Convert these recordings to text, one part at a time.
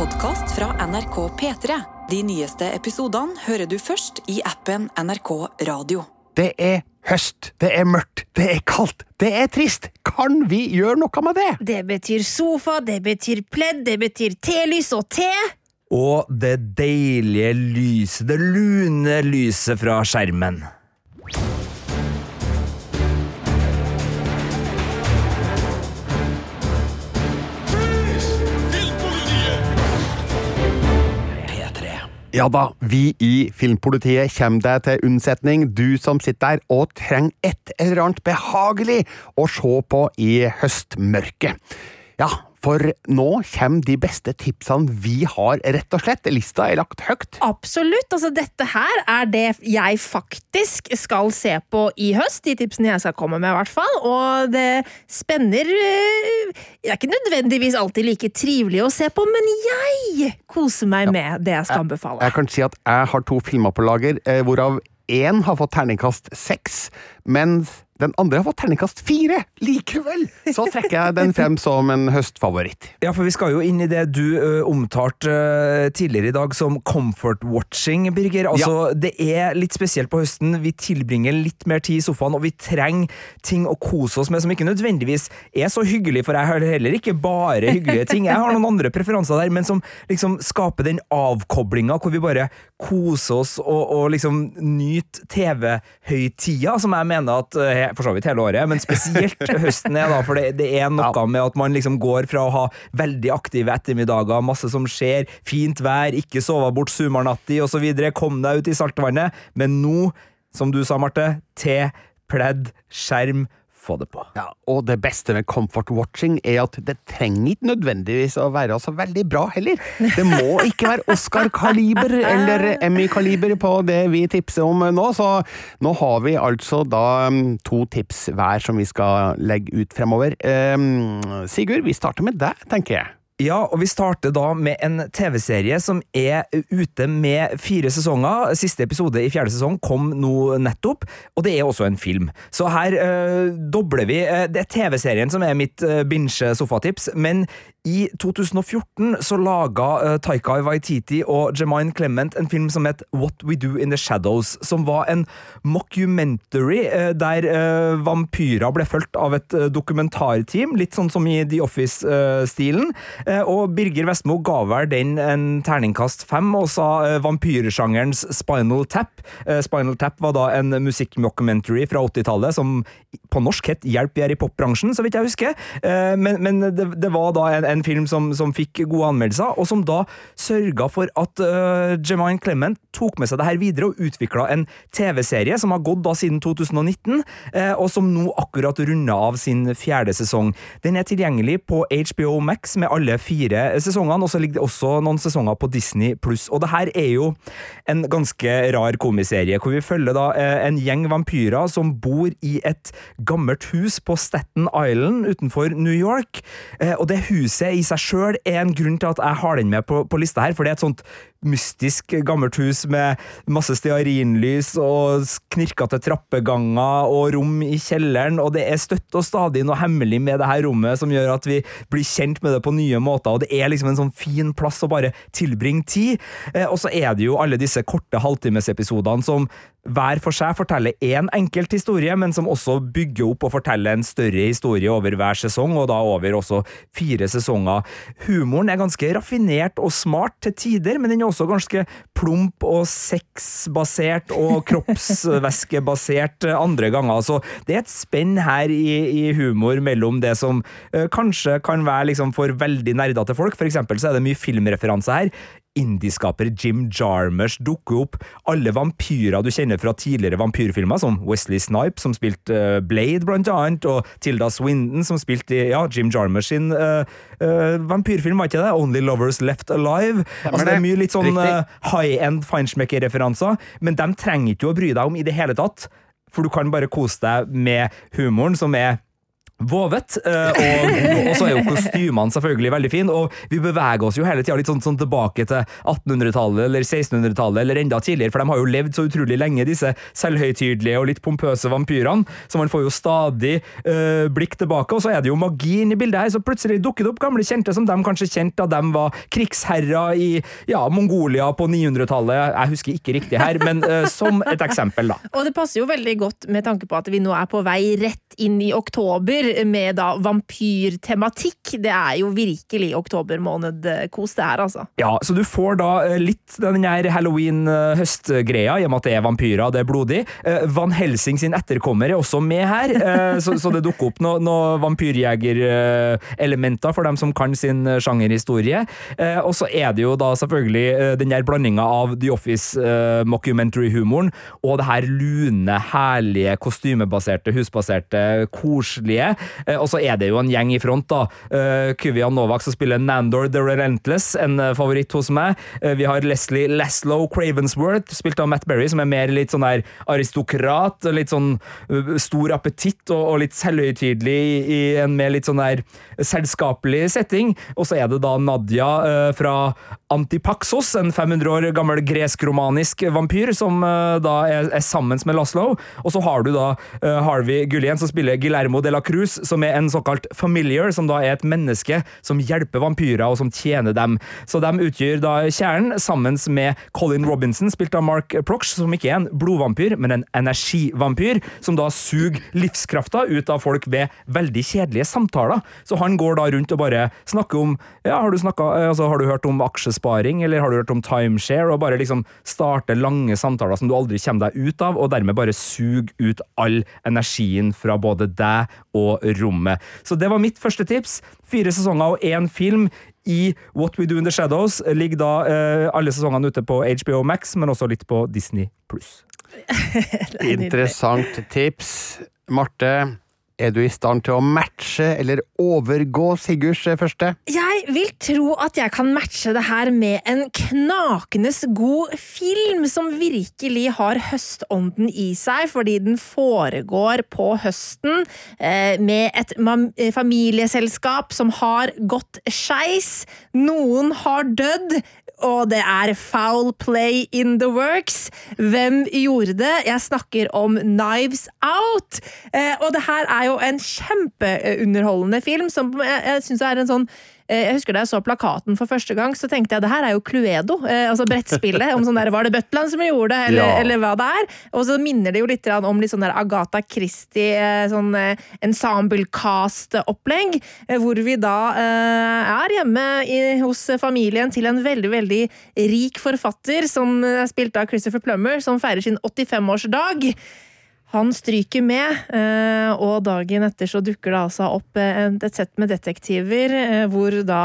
podkast fra NRK P3. De nyeste episodene hører du først i appen NRK Radio. Det er høst, det er mørkt, det er kaldt, det er trist. Kan vi gjøre noe med det? Det betyr sofa, det betyr pledd, det betyr telys og te. Og det deilige lyset, det lune lyset fra skjermen. Ja da, vi i Filmpolitiet kommer deg til unnsetning, du som sitter der og trenger et eller annet behagelig å se på i høstmørket. Ja, for nå kommer de beste tipsene vi har, rett og slett. Lista er lagt høyt. Absolutt. altså Dette her er det jeg faktisk skal se på i høst. De tipsene jeg skal komme med, i hvert fall. Og det spenner øh, Det er ikke nødvendigvis alltid like trivelig å se på, men jeg koser meg med det jeg skal anbefale. Jeg kan si at jeg har to filmer på lager, eh, hvorav én har fått terningkast seks, mens den andre har fått terningkast fire! Likevel så trekker jeg den frem som en høstfavoritt. Ja, for vi skal jo inn i det du ø, omtalte ø, tidligere i dag som comfort watching, Birger. Altså, Det er litt spesielt på høsten. Vi tilbringer litt mer tid i sofaen, og vi trenger ting å kose oss med som ikke nødvendigvis er så hyggelig, for jeg har heller ikke bare hyggelige ting. Jeg har noen andre preferanser der, men som liksom skaper den avkoblinga hvor vi bare koser oss og, og liksom nyter TV-høytida, som jeg mener at for så vidt hele året, men spesielt høsten er da, for det, det er noe med at man liksom går fra å ha veldig aktive ettermiddager, masse som skjer, fint vær, ikke sove bort sumarnatti osv., kom deg ut i saltvannet, men nå, som du sa, Marte, te, pledd, skjerm, få det på. Ja, og det beste med comfort watching er at det trenger ikke nødvendigvis å være så veldig bra heller. Det må ikke være Oscar-kaliber eller Emmy-kaliber på det vi tipser om nå, så nå har vi altså da um, to tips hver som vi skal legge ut fremover. Um, Sigurd, vi starter med deg, tenker jeg. Ja, og vi starter da med en TV-serie som er ute med fire sesonger. Siste episode i fjerde sesong kom nå nettopp, og det er også en film. Så her øh, dobler vi. Det er TV-serien som er mitt øh, binge-sofatips, men i 2014 så laga uh, Taika Waititi og Jemine Clement en film som het What We Do In The Shadows, som var en mockumentary uh, der uh, vampyrer ble fulgt av et dokumentarteam, litt sånn som i The Office-stilen. og Birger Vestmo ga vel den en terningkast fem og sa vampyrsjangerens Spinal Tap. Spinal Tap var da en musikkmockumentary fra 80-tallet som på norsk het Hjelp, vi er i popbransjen, så vidt jeg husker. men, men det, det var da en en film som, som, fikk gode anmeldelser, og som da sørga for at uh, Jemine Clement tok med seg det her videre og utvikla en TV-serie som har gått da siden 2019, uh, og som nå akkurat runda av sin fjerde sesong. Den er tilgjengelig på HBO Max med alle fire sesongene, og så ligger det også noen sesonger på Disney pluss. Og det her er jo en ganske rar komiserie, hvor vi følger da uh, en gjeng vampyrer som bor i et gammelt hus på Staten Island utenfor New York, og det huset huset i seg sjøl er en grunn til at jeg har den med på, på lista her, for det er et sånt mystisk gammelt hus med masse stearinlys og knirkete trappeganger og rom i kjelleren, og det er støtt og stadig noe hemmelig med det her rommet som gjør at vi blir kjent med det på nye måter, og det er liksom en sånn fin plass å bare tilbringe tid. Eh, og så er det jo alle disse korte halvtimesepisodene som hver for seg forteller én enkelt historie, men som også bygger opp og forteller en større historie over hver sesong, og da over også fire sesonger. Humoren er ganske raffinert og smart til tider, men den er også ganske plump og sexbasert og kroppsvæskebasert andre ganger. Så det er et spenn her i, i humor mellom det som øh, kanskje kan være liksom for veldig nerdete folk, for eksempel så er det mye filmreferanser her, indieskaper Jim Jarmers dukker opp. Alle vampyrer du kjenner fra tidligere vampyrfilmer, som Wesley Snipe, som spilte uh, Blade, blant annet, og Tilda Swindon, som spilte ja, Jim Jarmers sin uh, uh, vampyrfilm, var ikke det? Only Lovers Left Alive. Altså, det er mye litt sånn high end Feinschmecker-referanser, men dem trenger ikke du å bry deg om i det hele tatt, for du kan bare kose deg med humoren, som er vovet, eh, og, så er jo kostymene selvfølgelig veldig fine, og vi beveger oss jo hele tida litt sånn, sånn tilbake til 1800-tallet eller 1600-tallet eller enda tidligere, for de har jo levd så utrolig lenge, disse selvhøytidelige og litt pompøse vampyrene, så man får jo stadig uh, blikk tilbake, og så er det jo magi inni bildet her, så plutselig dukker det opp gamle kjente som de kanskje kjente da de var krigsherrer i ja, Mongolia på 900-tallet, jeg husker ikke riktig her, men uh, som et eksempel, da. Og det passer jo veldig godt med tanke på at vi nå er på vei rett inn i oktober, med da vampyrtematikk. Det er jo virkelig oktobermåned-kos, det her, altså. Ja, så du får da eh, litt den her halloween-høstgreia, i og med at det er vampyrer, det er blodig. Eh, Van Helsing sin etterkommer er også med her, eh, så, det dukker opp noen noe vampyrjegerelementer for dem som kan sin sjangerhistorie. Og så er det jo da selvfølgelig den der blandinga av The Office-mockumentary-humoren og det her lune, herlige, kostymebaserte, husbaserte, koselige. Eh, og så er det jo en gjeng i front, da. Kuvian Novak som spiller Nandor the Relentless, en eh, favoritt hos meg. Vi har Leslie Laslow Cravensworth, spilt av Matt Berry, som er mer litt sånn der aristokrat. Litt sånn stor appetitt og, litt selvhøytidelig i en mer litt sånn der selskapelig setting. Og så er det da Nadia fra Antipaxos, en 500 år gammel gresk-romanisk vampyr, som da er, er sammen med Laslo. Og så har du da Harvey Gullien, som spiller Guillermo de la Cruz, som er en såkalt familiar, som da er et menneske som hjelper vampyrer og som tjener dem. Så de utgjør da kjernen, sammen med Colin Robinson, spilt av Mark Proch, som ikke er en blodvampyr, men en energivampyr, som da suger livskrafta ut av folk ved veldig kjedelige samtaler. Så han går da rundt og bare snakker om ja, har du, snakket, altså, har du hørt om aksjesparing, eller har du hørt om timeshare, og bare liksom starte lange samtaler som du aldri kommer deg ut av, og dermed bare suge ut all energien fra både deg og rommet. Så det var mitt første tips. Fire sesonger og én film i What We Do In The Shadows. Ligger da eh, alle sesongene ute på HBO Max, men også litt på Disney pluss. Interessant tips. Marte, er du i stand til å matche eller overgå Sigurds første? Jeg vil tro at jeg kan matche det her med en knakende god film som virkelig har høstånden i seg, fordi den foregår på høsten eh, med et familieselskap som har gått skeis. Noen har dødd, og det er foul play in the works. Hvem gjorde det? Jeg snakker om Knives Out. Eh, og det her er jo en kjempeunderholdende film som jeg, jeg syns er en sånn jeg husker Da jeg så plakaten for første gang, så tenkte jeg det her er jo Cluedo. Eh, altså brettspillet. om sånn der, Var det Butland som gjorde det, eller, ja. eller hva det er? Og så minner det jo litt om litt sånn der Agatha Christie, eh, sånn ensemble-cast-opplegg. Hvor vi da er hjemme i, hos familien til en veldig, veldig rik forfatter, som er spilt av Christopher Plummer, som feirer sin 85-årsdag. Han stryker med, eh, og dagen etter så dukker det altså opp eh, et sett med detektiver, eh, hvor da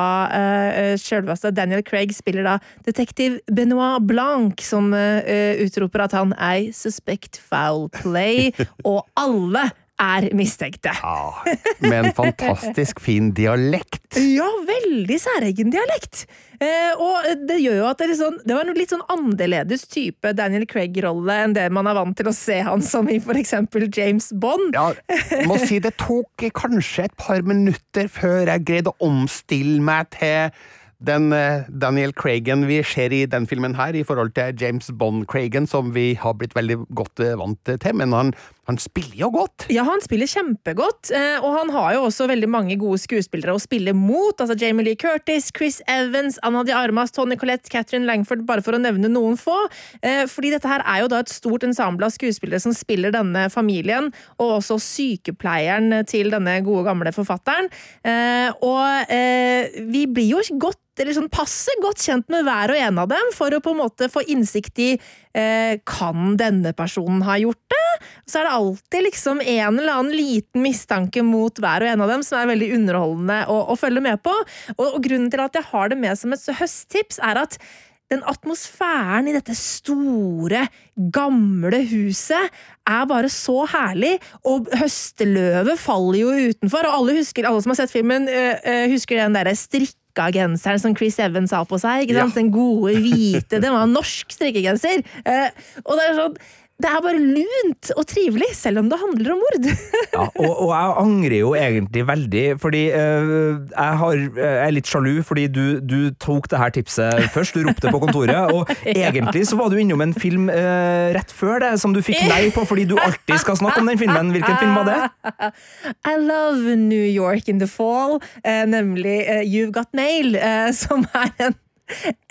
selveste Daniel Craig spiller da detektiv Benoit Blanc, som utroper at han I suspect foul play, og alle er mistenkte. Ja, med en fantastisk fin dialekt. Ja, veldig særegen dialekt. Eh, og det gjør jo at det, sånn, det var en litt sånn annerledes type Daniel Craig-rolle enn det man er vant til å se han som i for eksempel James Bond. Ja, må si det tok kanskje et par minutter før jeg greide å omstille meg til den eh, Daniel Craigen vi ser i den filmen her, i forhold til James Bond-Craigen, som vi har blitt veldig godt eh, vant til, men han, han, spiller jo godt! Ja, han spiller kjempegodt, eh, og han har jo også veldig mange gode skuespillere å spille mot. altså Jamie Lee Curtis, Chris Evans, Anna de Armas, Tony Collette, Catherine Langford, bare for å nevne noen få. Fordi dette her er jo da et stort ensemble av skuespillere som spiller denne familien, og også sykepleieren til denne gode, gamle forfatteren. Og vi blir jo godt eller sånn passe godt kjent med hver og en av dem, for å på en måte få innsikt i eh, kan denne personen ha gjort det? Så er det alltid liksom en eller annen liten mistanke mot hver og en av dem som er veldig underholdende å, å følge med på. Og, og, grunnen til at jeg har det med som et høsttips, er at den atmosfæren i dette store, gamle huset er bare så herlig, og høsteløvet faller jo utenfor, og alle, husker, alle som har sett filmen, øh, husker den derre strikk genseren som Chris Evans har på seg. ikke sant? Ja. Den gode, hvite. Den var norsk strikkegenser. Eh, og det er sånn det er bare lunt og trivelig, selv om det handler om mord. Ja, og, og jeg angrer jo egentlig veldig, fordi øh, jeg, har, jeg er litt sjalu, fordi du, du tok det her tipset først. Du ropte på kontoret, og egentlig så var du innom en film øh, rett før det, som du fikk nei på fordi du alltid skal snakke om den filmen. Hvilken film var det? I love New York in the fall, eh, nemlig uh, You've Got Mail, eh, som er en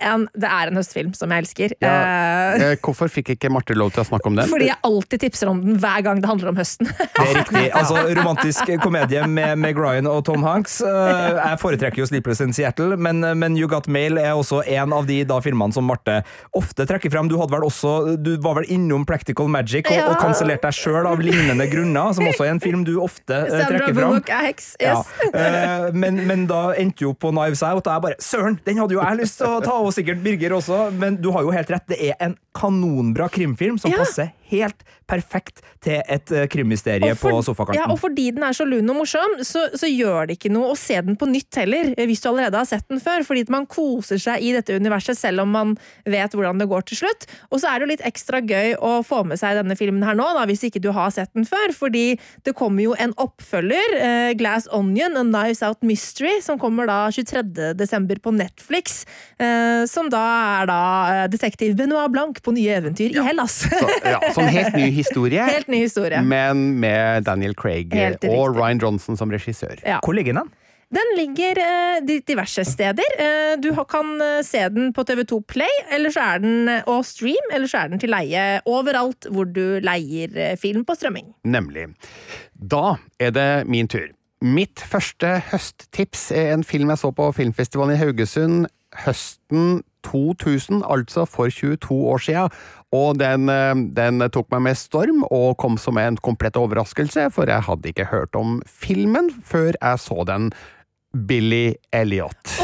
en, det er en høstfilm som jeg elsker. Ja. Eh, Eh, Hvorfor fikk ikke Marte lov til å snakke om den? fordi jeg alltid tipser om den hver gang det handler om høsten. Det er riktig. Altså, romantisk komedie med Meg Ryan og Tom Hanks. Eh, Jeg foretrekker jo Sleepless in Seattle, men, men You Got Mail er også en av de da, filmene som Marte ofte trekker frem. Du, hadde vel også, du var vel innom Practical Magic og, Ja. og kansellerte deg sjøl av lignende grunner, som også er en film du ofte Sandra trekker fram. Bullock er heks. Yes. Ja. men, men da endte jo på Knives Out, og jeg bare Søren, den hadde jo jeg lyst til å ta, over sikkert Birger også, men du har jo helt rett. Det er en kanonbra krimfilm som Ja. passer helt perfekt til et krimmysterium krimmysterie på sofakanten. Ja, og fordi den er så lun og morsom, så, så gjør det ikke noe å se den på nytt heller, eh, hvis du allerede har sett den før. Fordi man koser seg i dette universet, selv om man vet hvordan det går til slutt. Og så er det jo litt ekstra gøy å få med seg denne filmen her nå, da, hvis ikke du har sett den før. Fordi det kommer jo en oppfølger, eh, Glass Onion, A Knives Out Mystery, som kommer da 23. desember på Netflix. Eh, som da er da eh, detektiv Benoit Blanc på nye eventyr i Hellas. Så, ja, sånn helt ny historie, Helt ny historie. men med Daniel Craig og. Ryan Johnson som regissør. Ja. Hvor ligger den? Den ligger eh, diverse steder. Eh, du kan eh, se den på TV2 Play, eller så er den eh, og Stream, eller så er den til leie overalt hvor du leier eh, film på strømming. Nemlig. Da er det min tur. Mitt første høsttips er en film jeg så på filmfestivalen i Haugesund høsten 2000, altså for 22 år siden. Og den, eh, den tok meg med storm og kom som en komplett overraskelse, for jeg hadde ikke hørt om filmen før jeg så den. Billy Elliot. Å,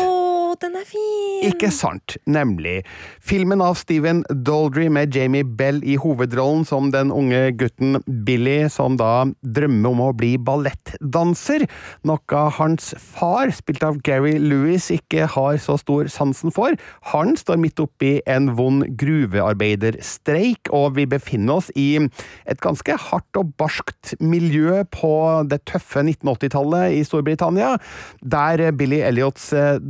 den er fin! Ikke sant, nemlig. Filmen av Steven Doldry med Jamie Bell i hovedrollen som den unge gutten Billy, som da drømmer om å bli ballettdanser, noe hans far, spilt av Gary Lewis, ikke har så stor sansen for. Han står midt oppi en vond gruvearbeiderstreik, og vi befinner oss i et ganske hardt og barskt miljø på det tøffe 1980-tallet i Storbritannia, der Billy Elliots eh,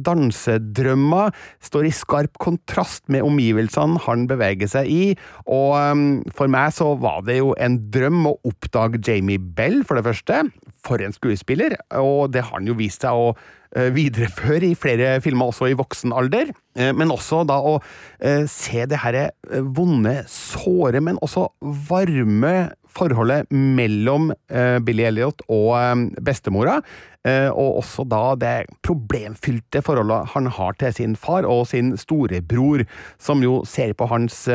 dansedrømmer står i skarp kontrast med omgivelsene han beveger seg i, og um, for meg så var det jo en drøm å oppdage Jamie Bell, for det første. For en skuespiller, og det har han jo vist seg å eh, videreføre i flere filmer, også i voksen alder. Eh, Men også da å eh, se det her eh, vonde, såre, men også varme forholdet mellom eh, Billy Elliot og eh, bestemora. Eh, og også da det problemfylte forholdet han har til sin far og sin storebror, som jo ser på hans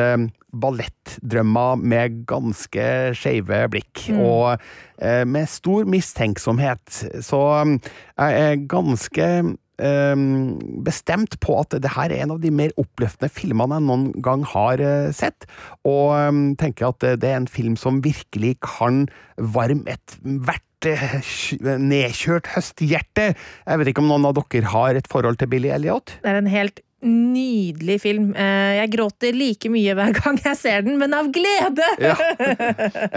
ballettdrømmer med ganske skeive blikk, og eh, med stor mistenksomhet. Så jeg er ganske bestemt på at det her er en av de mer oppløftende filmene jeg noen gang har eh, sett, og eh, tenker at det er en film som virkelig kan varme et hvert eh, nedkjørt høsthjerte. Jeg vet ikke om noen av dere har et forhold til Billy Elliot? Det er en helt nydelig film. Eh, Jeg gråter like mye hver gang jeg ser den, men av glede! Ja.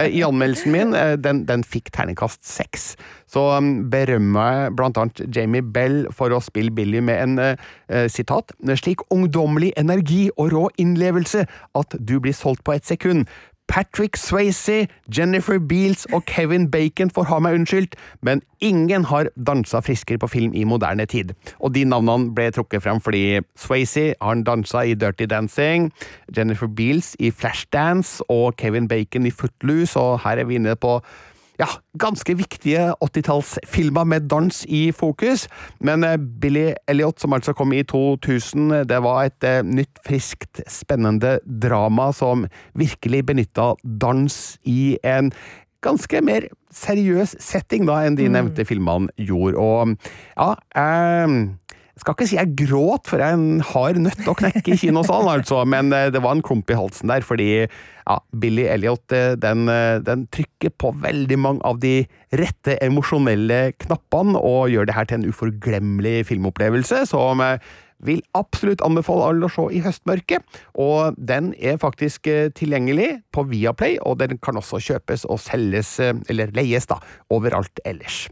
Eh, I anmeldelsen min, eh, den, den fikk terningkast seks, så um, berømmer jeg blant annet Jamie Bell for å spille Billy med en sitat slik ungdommelig energi og rå innlevelse at du blir solgt på et sekund. Patrick Swayze, Jennifer Beals og Kevin Bacon får ha meg unnskyldt, men ingen har dansa friskere på film i moderne tid. Og de navnene ble trukket frem fordi Swayze har dansa i Dirty Dancing, Jennifer Beals i Flashdance og Kevin Bacon i Footloose, og her er vi inne på ja, ganske viktige 80-tallsfilmer med dans i fokus, men eh, Billy Elliot, som altså kom i 2000, det var et eh, nytt, friskt, spennende drama som virkelig benytta dans i en ganske mer seriøs setting da enn de nevnte filmene gjorde, og ja, jeg skal ikke si jeg gråt, for jeg er en hard å knekke i kinosalen, altså, men eh, det var en klump i halsen der, fordi ja, Billy Elliot eh, den, eh, den trykker på veldig mange av de rette emosjonelle knappene, og gjør det her til en uforglemmelig filmopplevelse, som vil absolutt anbefale alle å se i høstmørket. Og den er faktisk tilgjengelig på Viaplay, og den kan også kjøpes og selges, eller leies, da, overalt ellers.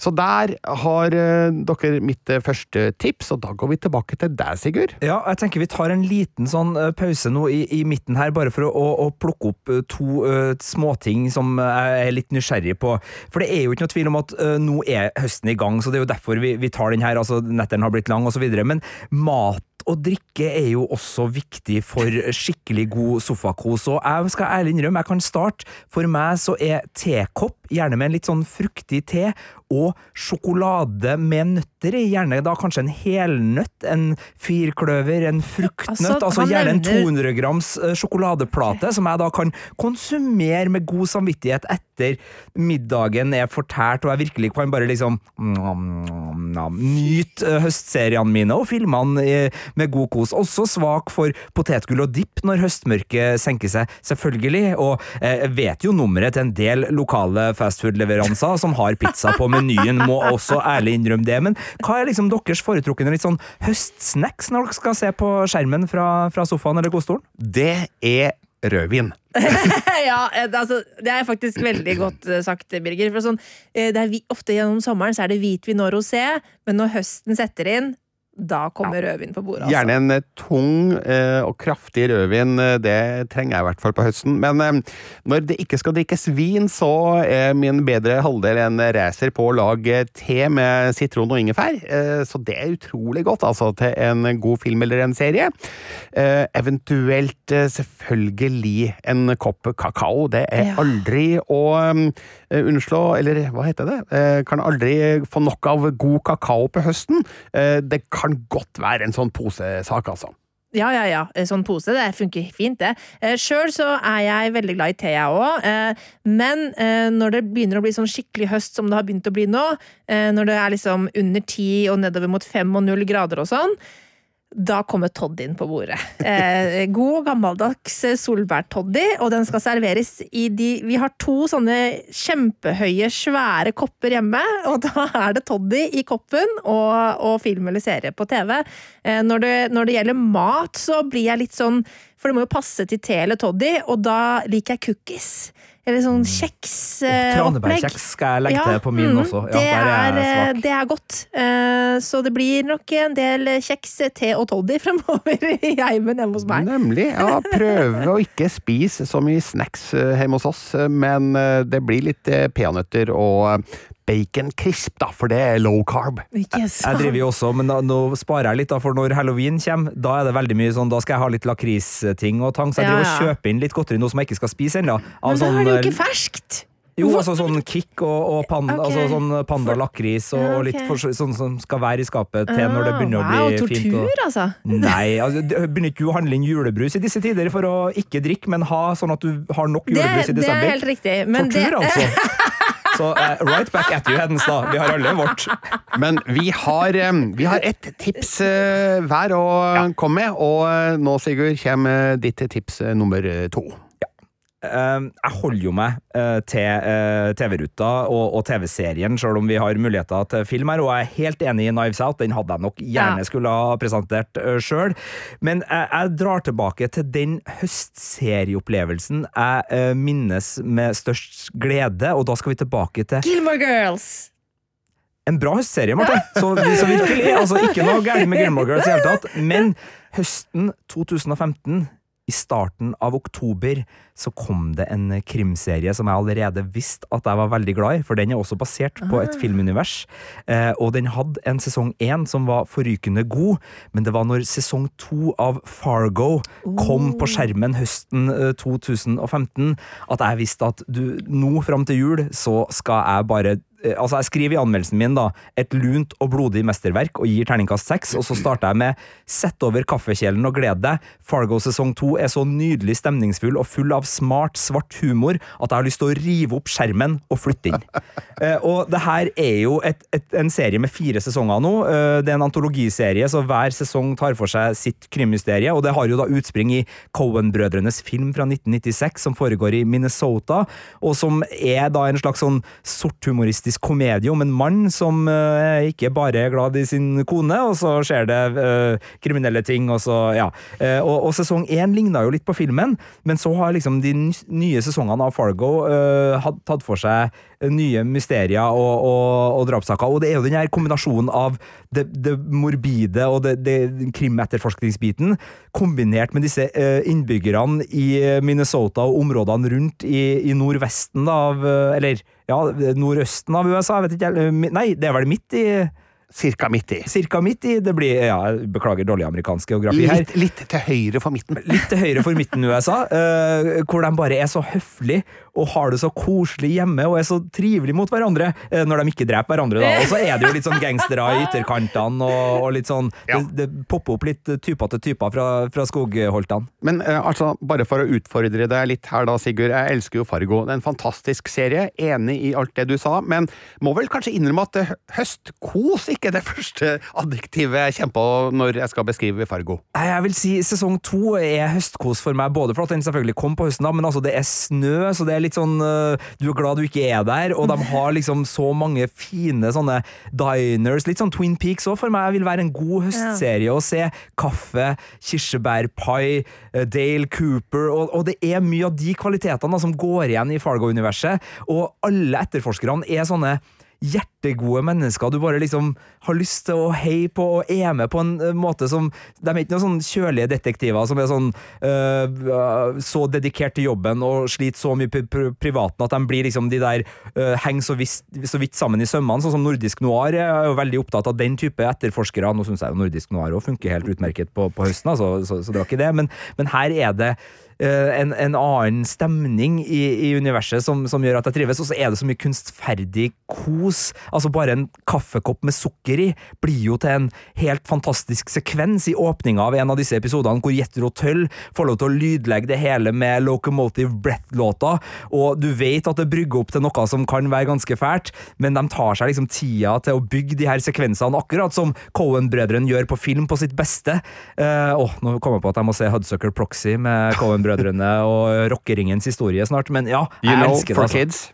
Så der har eh, dere mitt eh, første tips, og da går vi tilbake til deg, Sigurd. Ja, jeg tenker vi tar en liten sånn eh, pause nå i, i midten her, bare for å, å, å plukke opp to uh, småting som jeg er litt nysgjerrig på. For det er jo ikke noe tvil om at uh, nå er høsten i gang, så det er jo derfor vi, vi tar den her. Altså, Netteren har blitt lang, videre. Men mat og drikke er jo også viktig for skikkelig god sofakos, og jeg skal ærlig innrømme, jeg kan starte. For meg så er tekopp, gjerne med en litt sånn fruktig te, og sjokolade med nøtter i, gjerne da kanskje en helnøtt, en firkløver, en fruktnøtt, Altså, altså, gjerne en 200 grams eh, sjokoladeplate, som jeg da kan konsumere med god samvittighet etter middagen er fortært, og jeg virkelig kan bare liksom mm, mm, nyte eh, høstseriene mine og filmene eh, med god kos. Også svak for potetgull og dipp når høstmørket senker seg, selvfølgelig, og eh, jeg vet jo nummeret til en del lokale fastfood-leveranser som har pizza på menyen, må også ærlig innrømme det. Men hva er liksom deres foretrukne litt sånn høstsnacks når dere skal se på skjermen fra, fra sofaen eller godstolen? Det er rødvin. ja, eh, det- altså, det er faktisk veldig godt eh, sagt, Birger. For sånn, eh, det er vi, ofte gjennom sommeren så er det hvitvin og rosé, men når høsten setter inn, da kommer rødvin på bordet. Altså. Gjerne en eh, tung eh, og kraftig rødvin, eh, det trenger jeg i hvert fall på høsten. Men eh, når det ikke skal drikkes vin, så er min bedre halvdel en racer på å lage te med sitron og ingefær. Eh, så det er utrolig godt, altså, til en god film eller en serie. Eh, eventuelt eh, selvfølgelig en kopp kakao. Det er Ja. aldri å eh, unnslå, eller hva heter det? Eh, kan aldri få nok av god kakao på høsten. Eh, det kan godt være en sånn posesak, altså. Ja, ja, ja. Eh, Sånn pose, det funker fint, det. Eh, Sjøl så er jeg veldig glad i te, jeg òg. Men eh, når det begynner å bli sånn skikkelig høst som det har begynt å bli nå, eh, når det er liksom under ti og nedover mot fem og null grader og sånn, da kommer toddyen på bordet. Eh, god gammeldags eh, solbærtoddy, og den skal serveres i de Vi har to sånne kjempehøye, svære kopper hjemme, og da er det toddy i koppen og, og film eller serie på TV. Eh, når, det, når det gjelder mat, så blir jeg litt sånn For det må jo passe til te eller toddy, og da liker jeg cookies. Eller sånn kjeksopplegg. Tranebærkjeks skal jeg legge til på min mm, også. Ja, det, er er, eh, det er godt. Eh, Så det blir nok en del kjeks, te og toddy fremover i heimen hjemme hos meg. Nemlig. Ja, prøve å ikke spise så mye snacks eh, hjemme hos oss, eh, men eh, det blir litt eh, peanøtter og eh, bacon crisp, da, for det er low carb. Ikke Jeg jeg driver jo også, men da, nå sparer jeg litt, da, for når halloween kommer, da er det veldig mye sånn, da skal jeg ha litt lakristing og tang, så jeg Ja, driver og kjøper inn litt godteri nå som jeg ikke skal spise ennå. av Men da sånn, er det jo eh, ikke ferskt! Jo, altså sånn kick og, og panda, okay. altså sånn panda lakris og, og litt for, sånn som skal være i skapet til når det begynner Ah, wow, å bli fint. Og, tortur, altså. Nei, altså, det- begynner ikke du å handle inn julebrus i disse tider for å ikke drikke, men ha sånn at du har nok Det, julebrus i det er helt riktig. Men det, Tortur, altså. Så uh, right back at you, Hedenstad. Vi har alle vårt. Men vi har, eh, vi har ett tips eh, hver å komme med, og nå, Sigurd, kommer ditt tips nummer to. Eh, jeg holder jo meg eh, til eh, TV-ruta og, TV-serien, selv om vi har muligheter til film her, og jeg er helt enig i Knives Out. Den hadde jeg nok gjerne skulle ha presentert uh, sjøl. Men jeg, drar tilbake til den høstserieopplevelsen jeg eh, minnes med størst glede, og da skal vi tilbake til Gilmore Girls! en bra høstserie, Marte. Så, så virkelig. Altså, ikke noe gærent med Gilmore Girls i det hele tatt. Men høsten 2015, i starten av oktober, så kom det en krimserie som jeg allerede visste at jeg var veldig glad i, for den er også basert på et filmunivers. Eh, og den hadde en sesong én som var forrykende god, men det var når sesong to av Fargo kom på skjermen høsten eh, 2015, at jeg visste at du, nå fram til jul så skal jeg bare eh, Altså, jeg skriver i anmeldelsen min da et lunt og blodig mesterverk og gir terningkast seks, og så starter jeg med Sett over kaffekjelen og gled deg. Fargo sesong to er så nydelig stemningsfull og full av smart, svart humor at jeg har lyst til å rive opp skjermen og flytte inn. Eh, og det her er jo et, et, en serie med fire sesonger nå. Eh, det er en antologiserie, så hver sesong tar for seg sitt krimmysterie, og det har jo da utspring i Cohen-brødrenes film fra 1996 som foregår i Minnesota, og som er da en slags sånn sorthumoristisk romantisk komedie om en mann som uh, ikke bare er glad i sin kone, og så skjer det uh, kriminelle ting, og så, ja. Uh, og, og, sesong én ligna jo litt på filmen, men så har liksom de nye sesongene av Fargo tatt for seg nye mysterier og, og, og drapssaker, og det er jo den her kombinasjonen av det, det morbide og det, det krimetterforskningsbiten, kombinert med disse innbyggerne i Minnesota og områdene rundt i, i nordvesten av Eller ja, nordøsten av USA, vet ikke Nei, det er vel midt i Cirka midt i. Cirka midt i. Det blir, ja, Beklager dårlig amerikansk geografi her. Litt, litt til høyre for midten. Litt til høyre for midten USA, uh, hvor de bare er så høflige og har det så koselig hjemme og er så trivelige mot hverandre uh, når de ikke dreper hverandre. da. Og så er det jo litt sånn gangstere i ytterkantene, og, og, litt sånn ja. det, det, popper opp litt typete typer fra, fra skogholtene. Men uh, altså, bare for å utfordre deg litt her da, Sigurd. Jeg elsker jo Fargo. Det er en fantastisk serie. Enig i alt det du sa, men må vel kanskje innrømme at høstkos ikke er det første adjektivet jeg kommer på når jeg skal beskrive Fargo. Jeg vil si sesong to er høstkos for meg, både for at den selvfølgelig kom på høsten, da, men altså det er snø, så det er litt sånn uh, Du er glad du ikke er der, og de har liksom så mange fine sånne diners, litt sånn Twin Peaks òg, for meg vil være en god høstserie å se. Kaffe, kirsebærpai, uh, Dale Cooper, og, og, det er mye av de kvalitetene da, som går igjen i Fargo-universet, og alle etterforskerne er sånne hjertegode mennesker. Du bare liksom har lyst til å heie på og er med på en uh, måte som De er ikke noen sånn kjølige detektiver som er sånn øh, så dedikert til jobben og sliter så mye pri privaten at de blir liksom de der øh, henger så, så, vidt sammen i sømmene, sånn som nordisk noir Jeg er jo veldig opptatt av den type etterforskere. Nå syns jeg jo nordisk noir òg funker helt utmerket på, på høsten, altså, så, så, det var ikke det, men, men her er det Eh, en, en, annen stemning i, i universet som, som, gjør at jeg trives. Og så er det så mye kunstferdig kos. Altså Bare en kaffekopp med sukker i blir jo til en helt fantastisk sekvens i åpninga av en av disse episodene, hvor Jetro Tøll får lov til å lydlegge det hele med Locomotive Breath-låta, og du vet at det brygger opp til noe som kan være ganske fælt, men de tar seg liksom tida til å bygge de her sekvensene, akkurat som Cohen-brødrene gjør på film på sitt beste. Uh, oh, nå kom jeg på at jeg må se Hudsucker Proxy med Cohen Coen-brødrene og rockeringens historie snart, men ja, jeg you know, elsker det. Altså. Kids.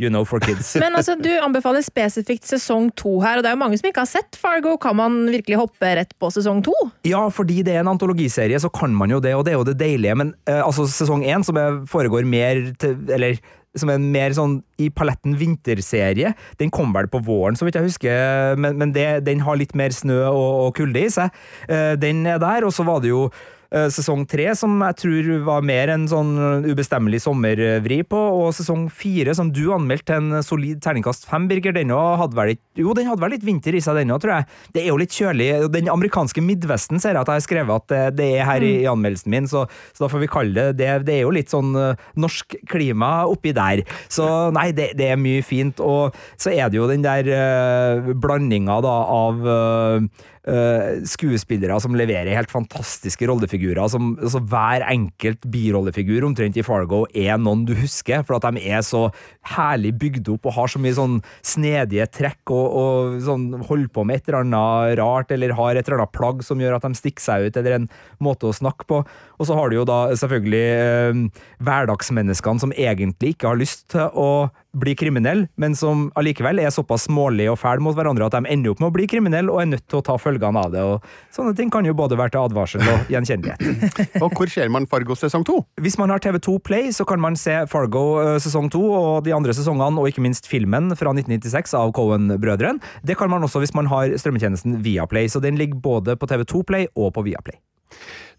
You know for kids. Men altså, Du anbefaler spesifikt sesong to her, og det er jo mange som ikke har sett Fargo. Kan man virkelig hoppe rett på sesong to? Ja, fordi det er en antologiserie, så kan man jo det, og det er jo det deilige. Men uh, altså, sesong én, som foregår mer til Eller som er en mer sånn i paletten vinterserie. Den kom vel på våren, så vidt jeg husker, men, men det, den har litt mer snø og, og kulde i seg. Uh, den er der, og så var det jo sesong tre, som jeg tror var mer en sånn ubestemmelig sommervri på, og sesong fire, som du anmeldte en solid terningkast fem, Birger, den hadde vel litt, Jo, den hadde vel litt vinter i seg, den òg, tror jeg. Det er jo litt kjølig. Den amerikanske Midvesten ser jeg at jeg har skrevet at det, det er her i, i, anmeldelsen min, så, så, da får vi kalle det det. Det er jo litt sånn norsk klima oppi der. Så nei, det, det, er mye fint. Og så er det jo den der uh, blandinga da av uh, uh, skuespillere som leverer helt fantastiske rollefigurer. Som, altså Hver enkelt birollefigur omtrent i Fargo er noen du husker, for at de er så herlig bygd opp og har så mye sånn snedige trekk og, og sånn holder på med et eller annet rart, eller har et eller annet plagg som gjør at de stikker seg ut, eller en måte å snakke på. Og så har du jo da selvfølgelig eh, hverdagsmenneskene som egentlig ikke har lyst til å bli kriminell, men som allikevel er såpass smålige og fæle mot hverandre at de ender opp med å bli kriminelle og er nødt til å ta følgene av det. og Sånne ting kan jo både være til advarsel og gjenkjennelighet. og hvor ser man Fargo sesong to? Hvis man har TV2 Play, så kan man se Fargo eh, sesong to og de andre sesongene, og ikke minst filmen fra 1996 av Cohen-brødrene. Det kan man også hvis man har strømmetjenesten Viaplay, så den ligger både på TV2 Play og på Viaplay.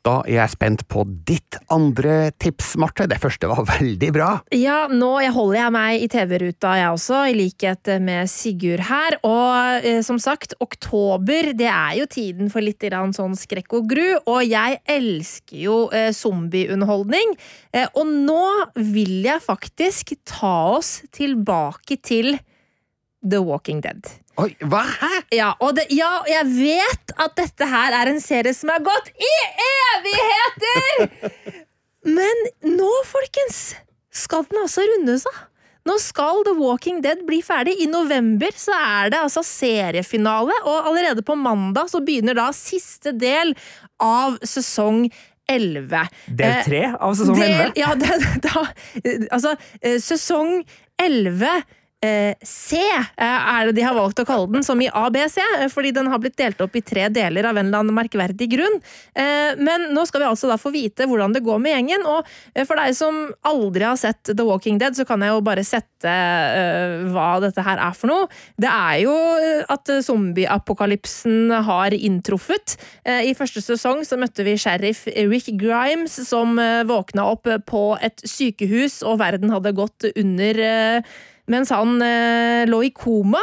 Da er jeg spent på ditt andre tips, Marte. Det første var veldig bra. Ja, nå holder jeg meg i TV-ruta, jeg også, i likhet med Sigurd her. Og eh, som sagt, oktober det er jo tiden for litt sånn skrekk og gru. Og jeg elsker jo eh, zombieunderholdning. Eh, og nå vil jeg faktisk ta oss tilbake til The Walking Dead. Oi, hva? Hæ? Ja, og det, ja, jeg vet at dette her er en serie som har gått i evigheter! Men nå, folkens, skal den altså rundes av. Nå skal The Walking Dead bli ferdig. I november så er det altså seriefinale, og allerede på mandag så begynner da siste del av sesong 11. Del eh, tre av sesong 11? ja, det, da, altså, eh, sesong 11 eh, C eh, er det de har valgt å kalle den, som i ABC, eh, fordi den har blitt delt opp i tre deler av en eller annen merkverdig grunn. Men nå skal vi altså da få vite hvordan det går med gjengen, og for deg som aldri har sett The Walking Dead, så kan jeg jo bare sette hva dette her er for noe. Det er jo at zombieapokalypsen har inntruffet. I første sesong så møtte vi sheriff Rick Grimes, som våkna opp på et sykehus, og verden hadde gått under mens han eh, lå i koma,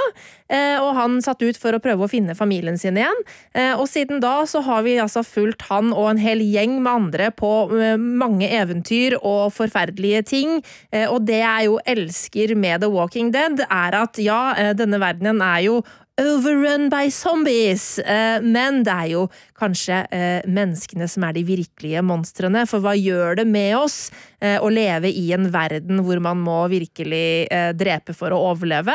eh, og han satt ut for å prøve å finne familien sin igjen. Eh, og siden da så har vi altså fulgt han og en hel gjeng med andre på eh, mange eventyr og forferdelige ting. Eh, og det jeg jo elsker med The Walking Dead, er at ja, eh, denne verdenen er jo overrun by zombies, men det er jo kanskje menneskene som er de virkelige monstrene, for hva gjør det med oss å leve i en verden hvor man må virkelig eh, drepe for å overleve?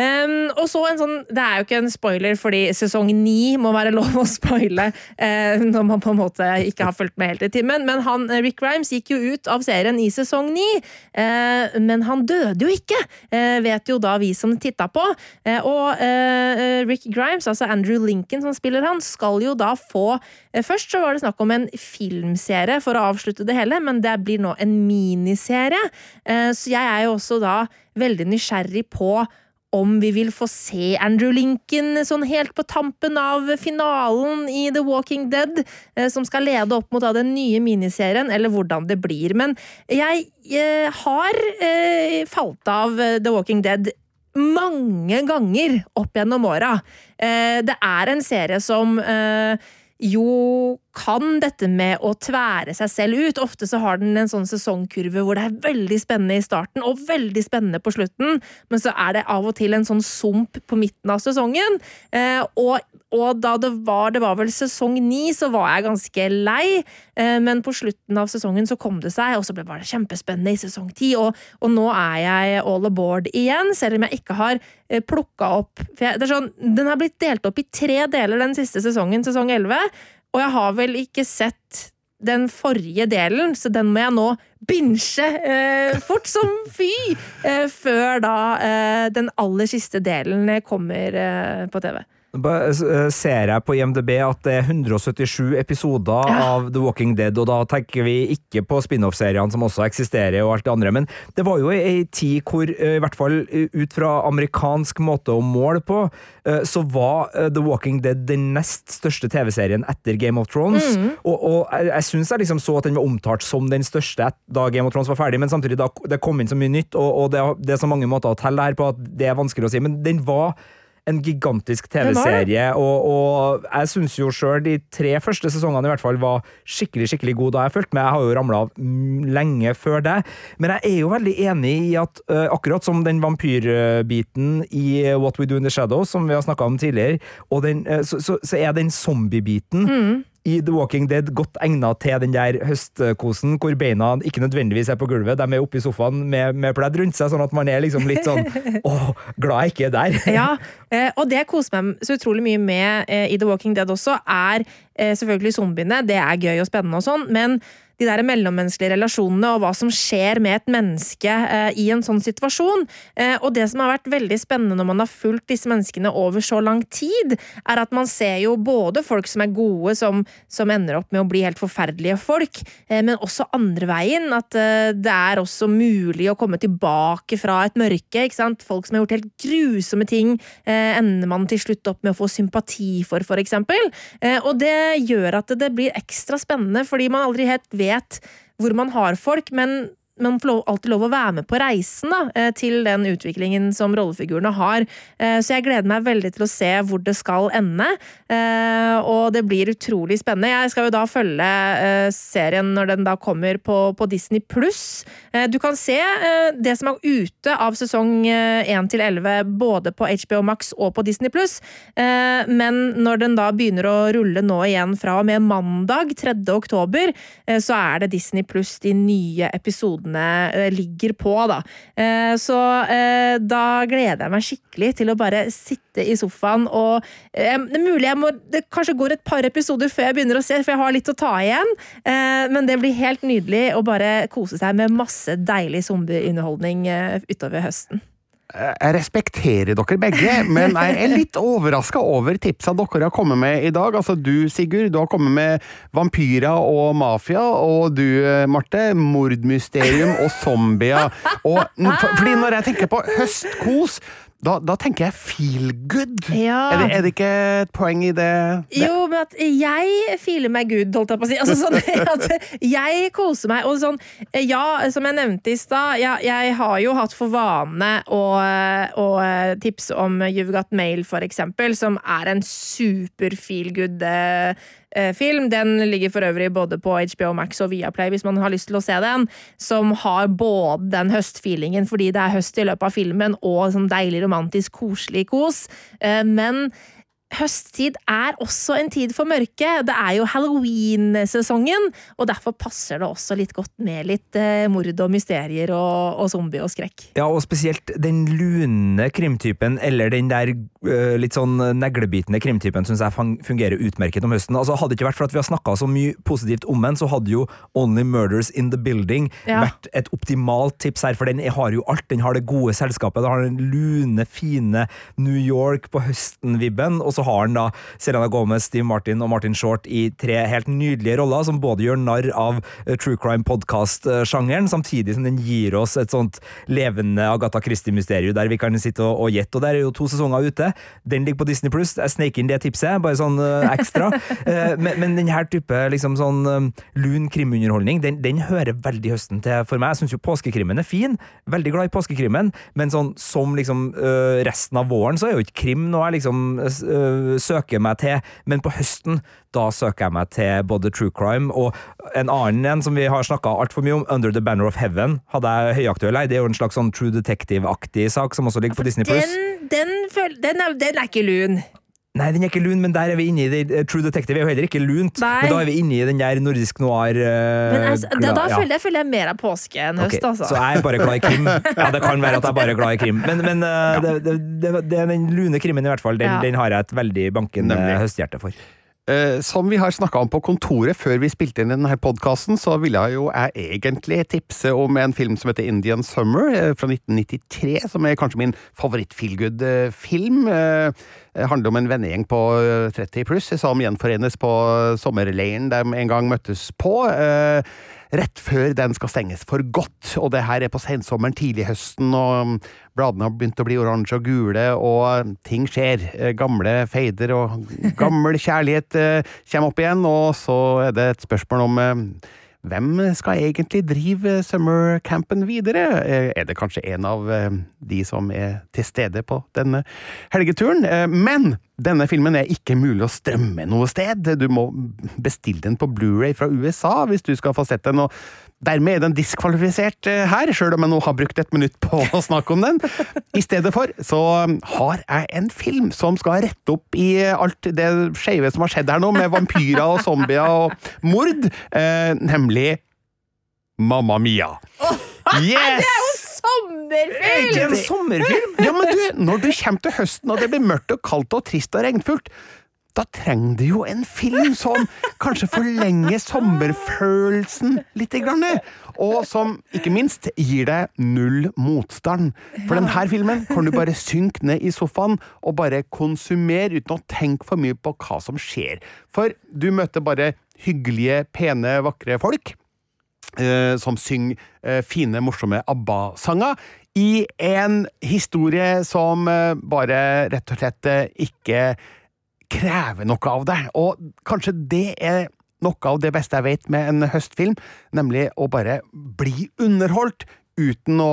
Og så en sånn, det er jo ikke en spoiler, fordi sesong ni må være lov å spoile eh, når man på en måte ikke har fulgt med helt i timen, men han, eh, Rick Grimes gikk jo ut av serien i sesong ni, eh, men han døde jo ikke, eh, vet jo da vi som titta på, eh, og eh, Rick Grimes, altså Andrew Lincoln som spiller han, skal jo da få eh, Først så var det snakk om en filmserie for å avslutte det hele, men det blir nå en miniserie. Eh, Så jeg er jo også da veldig nysgjerrig på om vi vil få se Andrew Lincoln sånn helt på tampen av finalen i The Walking Dead, eh, som skal lede opp mot da den nye miniserien, eller hvordan det blir. Men jeg eh, har falt av The Walking Dead mange ganger opp gjennom åra. Det er en serie som jo kan dette med å tvære seg selv ut. Ofte så har den en sånn sesongkurve hvor det er veldig spennende i starten og veldig spennende på slutten, men så er det av og til en sånn sump på midten av sesongen. Eh, og, og da det var, det var vel sesong ni, så var jeg ganske lei, eh, men på slutten av sesongen så kom det seg, og så ble det kjempespennende i sesong ti, og, og nå er jeg all aboard igjen, selv om jeg ikke har eh, plukka opp for jeg, det er sånn, Den har blitt delt opp i tre deler den siste sesongen, sesong 11, og jeg har vel ikke sett den forrige delen, så den må jeg nå binsje eh, fort som fy, eh, før da eh, den aller siste delen kommer eh, på TV. Bare, eh, Ser jeg på IMDb at det er 177 episoder Ja. av The Walking Dead, og da tenker vi ikke på spin-off-seriene som også eksisterer, og alt det andre, men det var jo ei tid hvor, eh, i hvert fall eh, ut fra amerikansk måte å måle på, eh, så var eh, The Walking Dead den nest største TV-serien etter Game of Thrones, og, og jeg, jeg syns jeg liksom så at den var omtalt som den største da Game of Thrones var ferdig, men samtidig da det kom inn så mye nytt, og, og det, det er så mange måter å telle her på at det er vanskelig å si, men den var en gigantisk. TV-serie, og, og jeg syns jo sjøl de tre første sesongene i hvert fall var skikkelig skikkelig gode da jeg fulgte med. Jeg har jo ramla av mm, lenge før det. Men jeg er jo veldig enig i at uh, akkurat som den vampyrbiten i What We Do In The Shadows, som vi har snakka om tidligere, og den, uh, så, så, så er den zombiebiten i The Walking Dead godt egna til den der høstkosen, hvor beina ikke nødvendigvis er på gulvet, de er oppe i sofaen med, med pledd rundt seg, sånn at man er liksom litt sånn åh, glad jeg ikke er der. Ja, eh, og det jeg koser meg så utrolig mye med eh, i The Walking Dead også, er eh, selvfølgelig zombiene. Det er gøy og spennende og sånn, men de der mellommenneskelige relasjonene og hva som skjer med et menneske eh, i en sånn situasjon. Eh, og det som har vært veldig spennende når man har fulgt disse menneskene over så lang tid, er at man ser jo både folk som er gode, som, som ender opp med å bli helt forferdelige folk, eh, men også andre veien. At det er også mulig å komme tilbake fra et mørke. ikke sant? Folk som har gjort helt grusomme ting, ender man til slutt opp med å få sympati for, for eksempel. Og det gjør at det blir ekstra spennende, fordi man aldri helt vet hvor man har folk, men man får alltid lov å være med på reisen da, eh, til den utviklingen som rollefigurene har. Eh, Så jeg gleder meg veldig til å se hvor det skal ende, eh, og det blir utrolig spennende. Jeg skal jo da følge serien når den da kommer på, på Disney pluss. Du kan se det som er ute av sesong 1 til 11 både på HBO Max og på Disney pluss, men når den da begynner å rulle nå igjen fra og med mandag 3. oktober, så er det Disney pluss de nye episodene eh, ligger på, da. Eh, Så eh, da gleder jeg meg skikkelig til å bare sitte i sofaen og Det er mulig jeg må Det kanskje går et par episoder før jeg begynner å se, for jeg har litt å ta igjen. Men det blir helt nydelig å bare kose seg med masse deilig zombieunderholdning utover høsten. Jeg respekterer dere begge, men jeg er litt overraska over tipsa dere har kommet med i dag. Altså Du, Sigurd, du har kommet med vampyrer og mafia, og du, Marte, mordmysterium og zombier. Og, for, fordi når jeg tenker på høstkos da, da, tenker jeg feel good. Ja. Er, det, er, det, ikke et poeng i det? det? Jo, men at jeg feeler meg good, holdt jeg på å si. Altså, sånn, jeg koser meg. Og sånn, ja, som jeg nevnte i stad, ja, jeg har jo hatt for vane å, å tipse om You've Got Mail, for eksempel, som er en super feel good Eh, film. Den ligger for øvrig både på HBO Max og Viaplay hvis man har lyst til å se den. Som har både den høstfeelingen fordi det er høst i løpet av filmen, og sånn deilig romantisk koselig kos. Eh, men høsttid er også en tid for mørke. Det er jo halloween-sesongen, og derfor passer det også litt godt med litt eh, mord og mysterier og, og, zombie og skrekk. Ja, og spesielt den lune krimtypen, eller den der uh, litt sånn neglebitende krimtypen, syns jeg fungerer utmerket om høsten. Altså, hadde det ikke vært for at vi har snakka så mye positivt om den, så hadde jo Only Murders in the Building ja. vært et optimalt tips her, for den har jo alt. Den har det gode selskapet, den har den lune, fine New York på høsten-vibben. og så så har han da Selena Gomez, Steve Martin og Martin Short i tre helt nydelige roller, som både gjør narr av uh, true crime podcast-sjangeren, samtidig som den gir oss et sånt levende Agatha Christie-mysterium der vi kan sitte og, og gjette. Og der er jo to sesonger ute. Den ligger på Disney Pluss. Jeg sneik inn det tipset, bare sånn uh, ekstra. uh, men, men denne type liksom sånn um, lun krimunderholdning, den, den, hører veldig høsten til for meg. Jeg syns jo påskekrimmen er fin. Veldig glad i påskekrimmen, men sånn som liksom resten av våren, så er jo ikke krim noe jeg liksom søker meg til, men på høsten da søker jeg meg til både true crime og en annen en som vi har snakka altfor mye om, Under the Banner of Heaven, hadde jeg høyaktuell Det er jo en slags sånn True Detective-aktig sak som også ligger på Disney+. Den, den, den, er, den er ikke lun. Nei, den er ikke lun, men der er vi inne i det. True Detective er jo heller ikke lunt. Nei. Men da er vi inne i den der nordisk noir uh, men altså, Da, da ja. føler, jeg, føler, jeg, mer av påske enn høst, okay. altså. Så jeg er bare glad i krim. Ja, det kan være at jeg er bare glad i krim, men, men uh, ja. det, det, det, det, den lune krimmen i hvert fall, den, den har jeg et veldig bankende høsthjerte for. Uh, som vi har snakka om på kontoret før vi spilte inn denne podkasten, så ville jo jeg egentlig tipse om en film som heter Indian Summer uh, fra 1993, som er kanskje min favoritt-feelgood-film. Uh, det handler om en vennegjeng på 30 pluss som gjenforenes på sommerleiren de en gang møttes på. Rett før den skal stenges for godt. Og det her er på sensommeren, tidlig høsten, og bladene har begynt å bli oransje og gule, og ting skjer. Eh, gamle feider og gammel kjærlighet eh, kommer opp igjen, og så er det et spørsmål om eh, hvem skal egentlig drive summercampen videre? Er det kanskje en av de som er til stede på denne helgeturen? Men denne filmen er ikke mulig å strømme noe sted. Du må bestille den på Blu-ray fra USA hvis du skal få sett den. og Dermed er den diskvalifisert eh, her, sjøl om jeg nå har brukt et minutt på å snakke om den. I stedet for så har jeg en film som skal rette opp i alt det skeive som har skjedd her nå, med vampyrer og zombier og mord, eh, nemlig Mamma Mia. Yes! Det er jo sommerfilm! Det er en sommerfilm! Ja, men du, når du kommer til høsten og det blir mørkt og kaldt og trist og regnfullt, da trenger du jo en film som kanskje forlenger sommerfølelsen litt. Og som ikke minst gir deg null motstand. For denne filmen kan du bare synke ned i sofaen og bare konsumere uten å tenke for mye på hva som skjer. For du møter bare hyggelige, pene, vakre folk. Eh, som synger eh, fine, morsomme ABBA-sanger i en historie som eh, bare rett og slett ikke krever noe av deg. Og kanskje det er noe av det beste jeg vet med en høstfilm, nemlig å bare bli underholdt uten å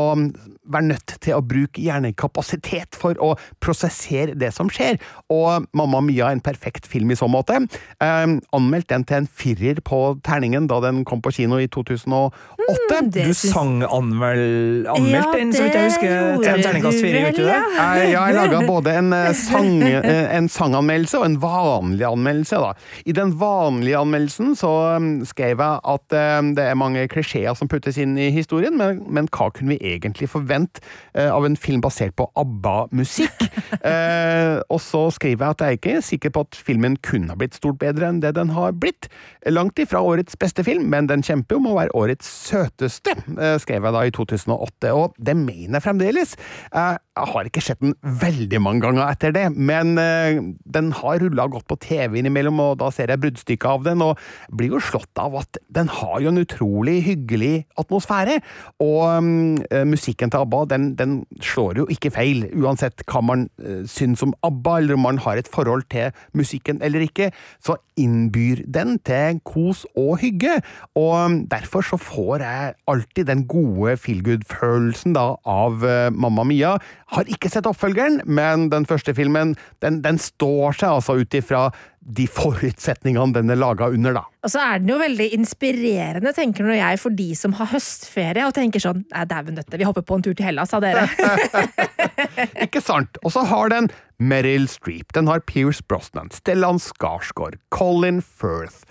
være nødt til å bruke hjernekapasitet for å prosessere det som skjer. Og Mamma Mia er en perfekt film i så måte. Eh, anmeldt den til en firer på terningen da den kom på kino i 2008. Mm, du sang anmeld, anmeldt den, så vidt jeg husker, til en terningkast fire, gjorde du det? Ja, jeg laga både en, eh, sang, eh, en, sanganmeldelse og en vanlig anmeldelse. da. I den vanlige anmeldelsen så mm, skrev jeg at det er mange klisjeer som puttes inn i historien, men, men hva kunne vi egentlig forvente eh, av en film basert på ABBA-musikk? eh, og så skriver jeg at jeg ikke er sikker på at filmen kunne ha blitt stort bedre enn det den har blitt. Langt ifra årets beste film, men den kjemper om å være årets søteste, eh, skrev jeg da i 2008, og det mener jeg fremdeles. Jeg har ikke sett den veldig mange ganger etter det, men eh, den har rulla godt på TV innimellom, og da ser jeg bruddstykker av den, og blir jo slått av at den har jo en utrolig hyggelig atmosfære. Og um, musikken til ABBA den, den, slår jo ikke feil, uansett hva man uh, syns om ABBA, eller om man har et forhold til musikken eller ikke, så innbyr den til kos og hygge. Og um, derfor så får jeg alltid den gode feelgood-følelsen av uh, Mamma Mia. Har ikke sett oppfølgeren, men den første filmen den, den står seg altså ut ifra de forutsetningene den er laga under, da. Og så er den jo veldig inspirerende, tenker nå jeg, for de som har høstferie og tenker sånn Nei, dæven døtte, vi hopper på en tur til Hellas, sa dere. Ikke sant? Og så har den Meryl Streep, den har Pierce Brosnan, Stellan Skarsgård, Colin Firth,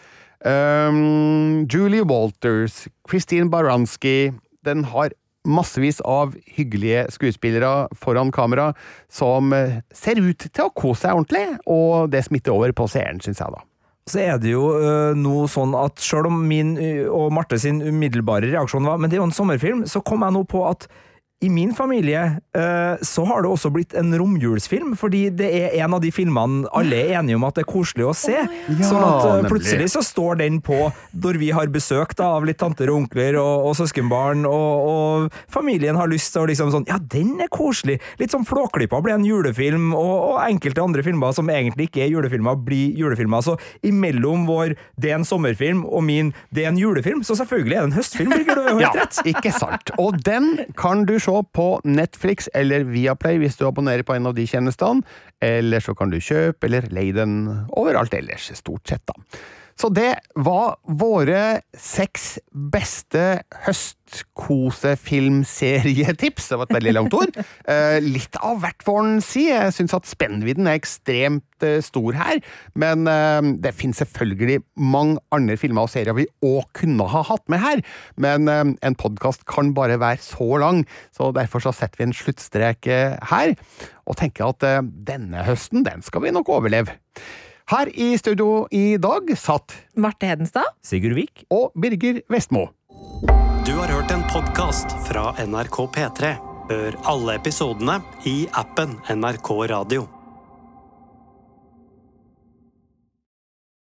um, Julie Walters, Christine Baranski Den har massevis av hyggelige skuespillere foran kamera som eh, ser ut til å kose seg ordentlig, og det smitter over på seeren, syns jeg, da. Så er det jo øh, noe sånn at selv om min øh, og Marte sin umiddelbare reaksjon var Men det er jo en sommerfilm, så kom jeg nå på at i min familie uh, så har det også blitt en romjulsfilm, fordi det er en av de filmene alle er enige om at det er koselig å se. ja. sånn at uh, plutselig så står den på når vi har besøk da, av litt tanter og onkler og, og søskenbarn, og, og, familien har lyst til å liksom sånn Ja, den er koselig! Litt sånn Flåklypa blir en julefilm, og, og, enkelte andre filmer som egentlig ikke er julefilmer, blir julefilmer. Så imellom vår 'det er en sommerfilm' og min 'det er en julefilm', så selvfølgelig er det en høstfilm, Birger, du har helt rett. ikke sant. Og den kan du se på Netflix eller Viaplay hvis du abonnerer på en av de tjenestene, eller så kan du kjøpe eller leie den overalt ellers, stort sett, da. Så det var våre seks beste høstkosefilmserietips. Det var et veldig langt ord. Eh, litt av hvert, får en si. Jeg syns at spennvidden er ekstremt eh, stor her. Men eh, det finnes selvfølgelig mange andre filmer og serier vi òg kunne ha hatt med her. Men en podkast kan bare være så lang, så derfor så setter vi en sluttstrek her. Og tenker at denne høsten, den skal vi nok overleve. Her i studio i dag satt Marte Hedenstad? Sigurd Vik. og Birger Vestmo. Du har hørt en podkast fra NRK P3. Hør alle episodene i appen NRK Radio.